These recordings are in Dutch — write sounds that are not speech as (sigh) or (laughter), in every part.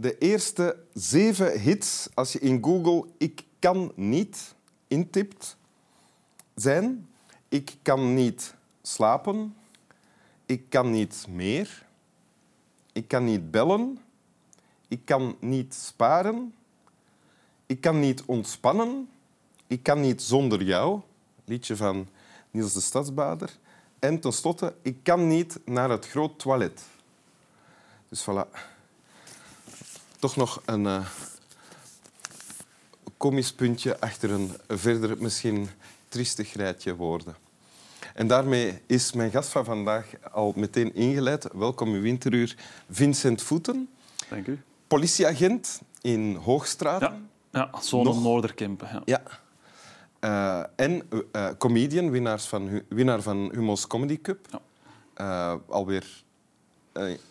de eerste zeven hits, als je in Google ik kan niet intipt, zijn ik kan niet slapen, ik kan niet meer, ik kan niet bellen, ik kan niet sparen, ik kan niet ontspannen, ik kan niet zonder jou, liedje van Niels de Stadsbader, en tenslotte, ik kan niet naar het groot toilet. Dus voilà. Toch nog een uh, komisch puntje achter een verder misschien triestig rijtje woorden. En daarmee is mijn gast van vandaag al meteen ingeleid. Welkom in Winteruur, Vincent Voeten. Dank u. Politieagent in Hoogstraat. Ja, ja zone Noorderkempen. Ja. ja. Uh, en uh, comedian, winnaar van, winnaar van Humo's Comedy Cup. Ja. Uh, alweer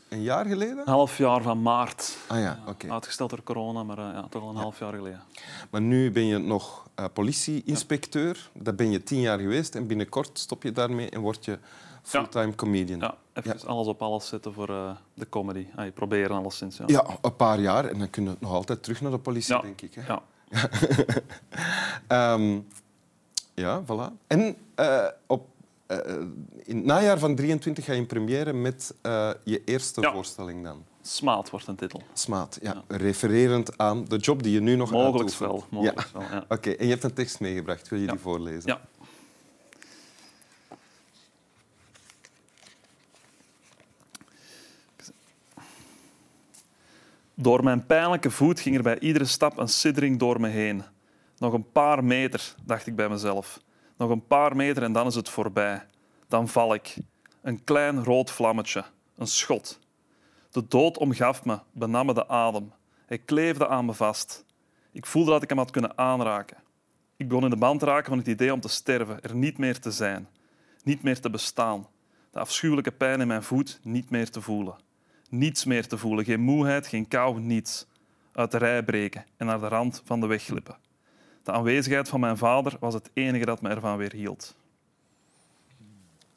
een jaar geleden? Een half jaar van maart. Ah ja, oké. Uitgesteld door corona, maar ja, toch al een half jaar geleden. Maar nu ben je nog politieinspecteur. Ja. Dat ben je tien jaar geweest. En binnenkort stop je daarmee en word je fulltime comedian. Ja, even alles op alles zetten voor de comedy. Ah, proberen alleszins. Ja. ja, een paar jaar. En dan kun je nog altijd terug naar de politie, denk ik. Hè? Ja, um, (laughs) ja, voilà. En uh, op, uh, in het najaar van 23 ga je in première met uh, je eerste ja. voorstelling dan. Smaat wordt een titel. Smaat, ja. ja. Refererend aan de job die je nu nog Mogelijk wel. Mogelijk ja. wel ja. (laughs) Oké, okay. en je hebt een tekst meegebracht. Wil je die voorlezen? Ja. Door mijn pijnlijke voet ging er bij iedere stap een siddering door me heen. Nog een paar meter, dacht ik bij mezelf. Nog een paar meter en dan is het voorbij. Dan val ik. Een klein rood vlammetje. Een schot. De dood omgaf me, benam me de adem. Hij kleefde aan me vast. Ik voelde dat ik hem had kunnen aanraken. Ik begon in de band te raken van het idee om te sterven, er niet meer te zijn, niet meer te bestaan. De afschuwelijke pijn in mijn voet niet meer te voelen. Niets meer te voelen, geen moeheid, geen kou, niets. Uit de rij breken en naar de rand van de weg glippen. De aanwezigheid van mijn vader was het enige dat me ervan weer hield.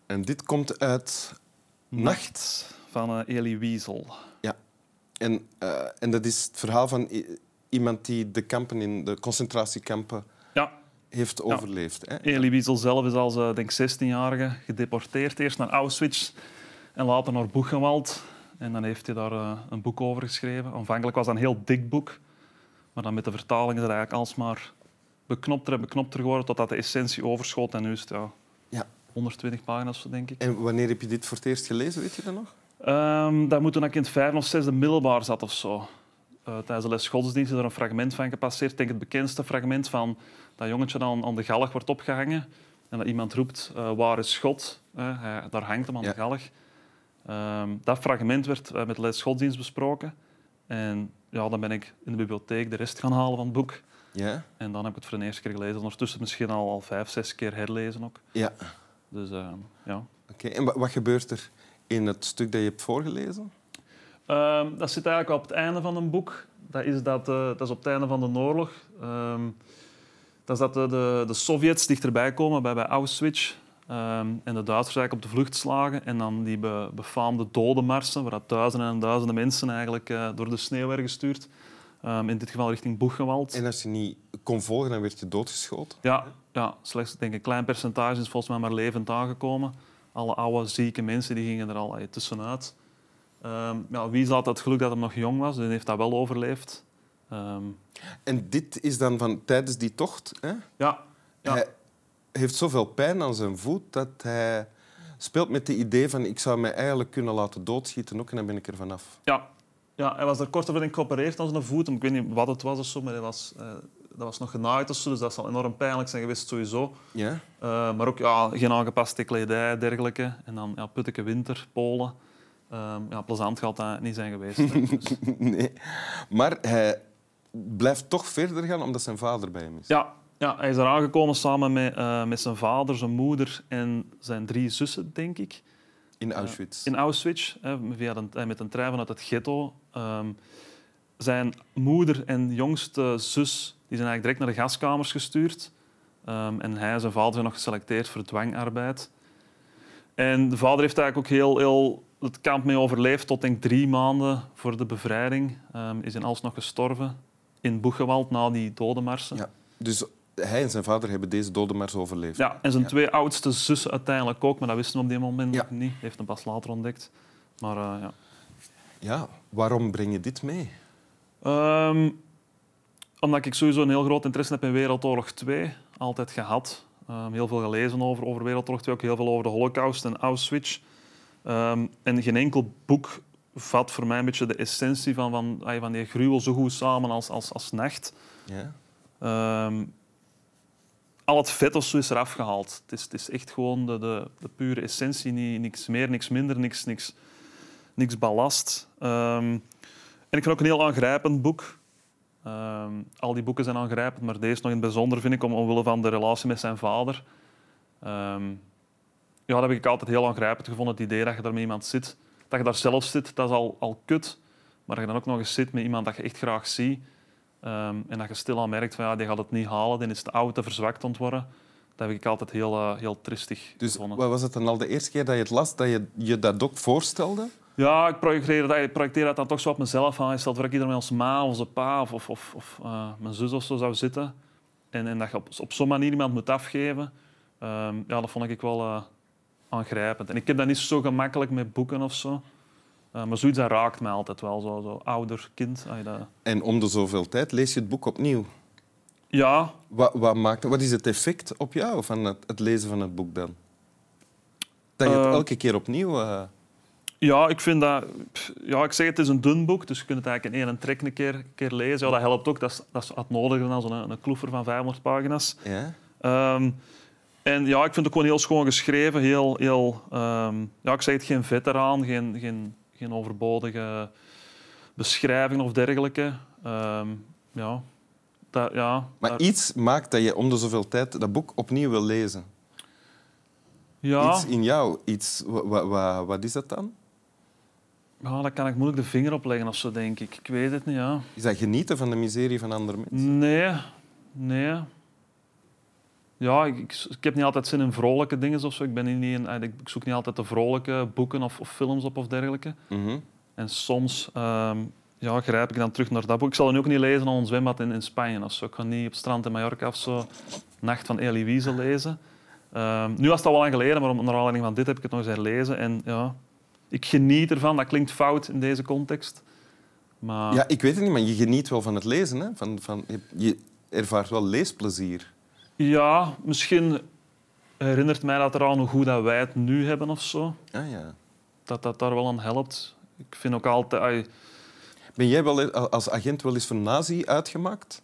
En dit komt uit Nacht van uh, Elie Wiesel. Ja, en, uh, en dat is het verhaal van iemand die de kampen in de concentratiekampen ja. heeft overleefd. Ja. Elie Wiesel zelf is als uh, denk 16-jarige gedeporteerd, eerst naar Auschwitz en later naar Buchenwald. En dan heeft hij daar een boek over geschreven. Aanvankelijk was dat een heel dik boek, maar dan met de vertaling is het eigenlijk alsmaar beknopter en beknopter geworden totdat de essentie overschoot. En nu is het ja, ja. 120 pagina's, denk ik. En wanneer heb je dit voor het eerst gelezen, weet je dat nog? Um, dat moet toen ik in het vijfde of zesde middelbaar zat of zo. Uh, tijdens de les godsdienst is er een fragment van gepasseerd. Ik denk het bekendste fragment van dat jongetje dat aan, aan de galg wordt opgehangen. En dat iemand roept, uh, waar is God? Uh, hij, daar hangt hem aan de galg. Um, dat fragment werd met de les godsdienst besproken. En ja, dan ben ik in de bibliotheek de rest gaan halen van het boek. Ja. En dan heb ik het voor de eerste keer gelezen. Ondertussen misschien al, al vijf, zes keer herlezen ook. Ja. Dus uh, ja. Oké, en wat gebeurt er in het stuk dat je hebt voorgelezen? Uh, dat zit eigenlijk op het einde van een boek. Dat is, dat, uh, dat is op het einde van de oorlog. Ehm, dat is dat de, de, de Sovjets dichterbij komen bij, bij Auschwitz. Um, en de Duitsers eigenlijk op de vlucht slagen. En dan die be, befaamde dodenmarsen, waar duizenden en duizenden mensen eigenlijk uh, door de sneeuw werden gestuurd. Um, in dit geval richting Boegenwald. En als je niet kon volgen, dan werd je doodgeschoten? Ja, ja slechts denk ik, een klein percentage is volgens mij maar levend aangekomen. Alle oude, zieke mensen die gingen er al tussenuit. Um, ja, wie had het geluk dat hij nog jong was, dus heeft dat wel overleefd. Um, en dit is dan van tijdens die tocht? Hè? Ja. ja. Hij heeft zoveel pijn aan zijn voet dat hij speelt met het idee van ik zou mij eigenlijk kunnen laten doodschieten ook en dan ben ik er vanaf. Ja, ja, hij was er kort over geopereerd aan zijn voet. Ik weet niet wat het was of zo, maar hij was, uh, dat was nog genaaid of zo, dus dat zal enorm pijnlijk zijn geweest sowieso. Ja. Uh, maar ook ja, geen aangepaste kledij, dergelijke. En dan ja, putteke winter, Polen. Uh, ja, plezant gaat dat niet zijn geweest. Dus. (laughs) nee. Maar hij blijft toch verder gaan omdat zijn vader bij hem is. Ja, ja hij is er aangekomen samen met, uh, met zijn vader, zijn moeder en zijn drie zussen, denk ik. In Auschwitz? in Auschwitz, via de, met een trein vanuit het ghetto. Um, zijn moeder en jongste zus die zijn eigenlijk direct naar de gaskamers gestuurd. Um, en hij en zijn vader zijn nog geselecteerd voor dwangarbeid. En de vader heeft eigenlijk ook heel, heel het kamp mee overleefd tot denk drie maanden voor de bevrijding. Ehm, is in alsnog gestorven in Boegewald na die dodenmarsen. Ja. Dus hij en zijn vader hebben deze dodenmars overleefd. Ja, en zijn Ja. twee oudste zussen uiteindelijk ook, maar dat wisten we op die moment nog niet. Heeft hem pas later ontdekt. Maar eh, ja. Ja, waarom breng je dit mee? Ehm, omdat ik sowieso een heel groot interesse heb in Wereldoorlog 2. Altijd gehad. Ehm, heel veel gelezen over, over Wereldoorlog 2. Ook heel veel over de Holocaust en Auschwitz. Ehm, en geen enkel boek vat voor mij een beetje de essentie van, van, van die gruwel zo goed samen als, als, als Nacht. Ja. Al het vet is eraf gehaald. Het is, het is echt gewoon de, de, de pure essentie. Niet, niks meer, niks minder, niks, niks, niks ballast. Ehm, en ik vind ook een heel aangrijpend boek. Ehm, al die boeken zijn aangrijpend, maar deze nog in het bijzonder vind ik om, omwille van de relatie met zijn vader. Ehm, ja, dat heb ik altijd heel aangrijpend gevonden. Het idee dat je daar met iemand zit, dat je daar zelf zit, dat is al, al kut. Maar dat je dan ook nog eens zit met iemand dat je echt graag ziet. Ehm, en dat je stilaan merkt van ja, die gaat het niet halen, die is te oud, te verzwakt aan het worden. Dat heb ik altijd heel, eh, heel tristig Dus gevonden. wat was het dan al de eerste keer dat je het las, dat je je dat ook voorstelde? Ja, ik projecteer dat, ik projecteer dat dan toch zo op mezelf aan. Stel voor dat ik met onze ma, onze pa of, of, of, of eh, mijn zus of zo zou zitten. En, en dat je op, op zo'n manier iemand moet afgeven. Ehm, ja, dat vond ik wel eh, aangrijpend. En ik heb dat niet zo gemakkelijk met boeken of zo. Eh, maar zoiets dat raakt mij altijd wel. Zo, zo ouder kind. Dat... En om de zoveel tijd lees je het boek opnieuw. Ja, Wat, wat, maakt, wat is het effect op jou van het, het lezen van het boek dan? Dat je het Eh, elke keer opnieuw... eh, Ja, ik vind dat... Ja, ik zeg het is een dun boek, dus je kunt het eigenlijk in één trek een keer, een keer lezen. Ja, dat helpt ook. Dat is, dat is wat nodiger dan zo'n een kloefer van 500 pagina's. ja? Ehm, en ja, ik vind het ook gewoon heel schoon geschreven. Heel, heel, ehm, ja, ik zeg het, geen veteraan, geen, geen, geen overbodige beschrijving of dergelijke. Ehm, ja, dat, ja, Maar daar- iets maakt dat je om de zoveel tijd dat boek opnieuw wil lezen. ja, Iets in jou. Iets, wa- wa- wa- wat is dat dan? ja, daar kan ik moeilijk de vinger op leggen of zo, denk ik. Ik weet het niet, ja. Is dat genieten van de miserie van andere mensen? Nee, nee. Ja, ik, ik, ik heb niet altijd zin in vrolijke dingen of zo. Ik, ben niet in, ik zoek niet altijd de vrolijke boeken of, of films op of dergelijke. Mhm. En soms ehm, ja, grijp ik dan terug naar dat boek. Ik zal het nu ook niet lezen aan een zwembad in, in Spanje of zo. Ik ga niet op het strand in Mallorca of zo Nacht van Elie Wiesel lezen. Ehm, nu was het al lang geleden, maar om- naar aanleiding van dit heb ik het nog eens herlezen. En ja, ik geniet ervan. Dat klinkt fout in deze context. Maar Ja, ik weet het niet, maar je geniet wel van het lezen. Hè? Van, van, je ervaart wel leesplezier. Ja, misschien herinnert mij dat eraan hoe goed dat wij het nu hebben of zo. Ah, ja. Dat dat daar wel aan helpt. Ik vind ook altijd... Ben jij wel e- als agent wel eens voor nazi uitgemaakt?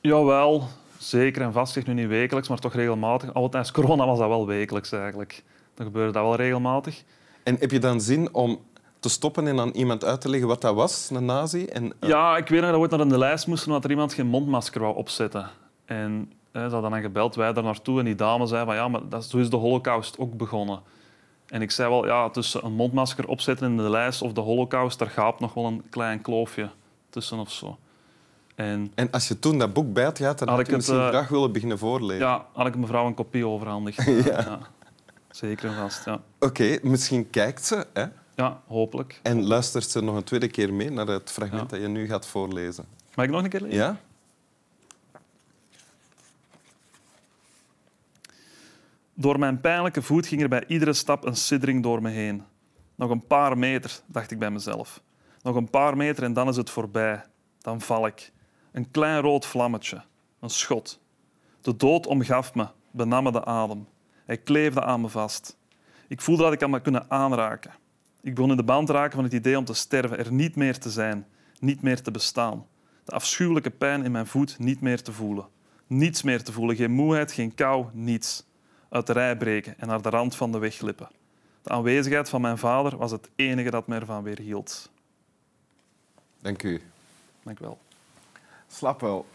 jawel, zeker en vast. Zeg nu niet wekelijks, maar toch regelmatig. Al tijdens corona was dat wel wekelijks eigenlijk. Dan gebeurde dat wel regelmatig. En heb je dan zin om te stoppen en aan iemand uit te leggen wat dat was, een nazi? En, eh, Ja, ik weet nog dat we ooit naar de lijst moesten omdat er iemand geen mondmasker wou opzetten. En ze hadden dan gebeld, wij daar naartoe. En die dame zei van ja, maar dat, zo is de holocaust ook begonnen. En ik zei wel, ja, tussen een mondmasker opzetten in de lijst of de holocaust, daar gaat nog wel een klein kloofje tussen of zo. En en als je toen dat boek bij had gehad, dan Had ik het, misschien eh, graag willen beginnen voorlezen. ja, had ik mevrouw een kopie overhandigd. (laughs) ja. Zeker en vast, ja. Oké, misschien kijkt ze hè? Ja, hopelijk. en luistert ze nog een tweede keer mee naar het fragment Ja. dat je nu gaat voorlezen. Mag ik nog een keer lezen? Ja? Door mijn pijnlijke voet ging er bij iedere stap een siddering door me heen. Nog een paar meter, dacht ik bij mezelf. Nog een paar meter en dan is het voorbij. Dan val ik. Een klein rood vlammetje. Een schot. De dood omgaf me, benam me de adem. Hij kleefde aan me vast. Ik voelde dat ik hem had kunnen aanraken. Ik begon in de band te raken van het idee om te sterven, er niet meer te zijn, niet meer te bestaan. De afschuwelijke pijn in mijn voet niet meer te voelen. Niets meer te voelen, geen moeheid, geen kou, niets. Uit de rij breken en naar de rand van de weg glippen. De aanwezigheid van mijn vader was het enige dat me ervan weerhield. Dank u. Dank u wel. Slap wel.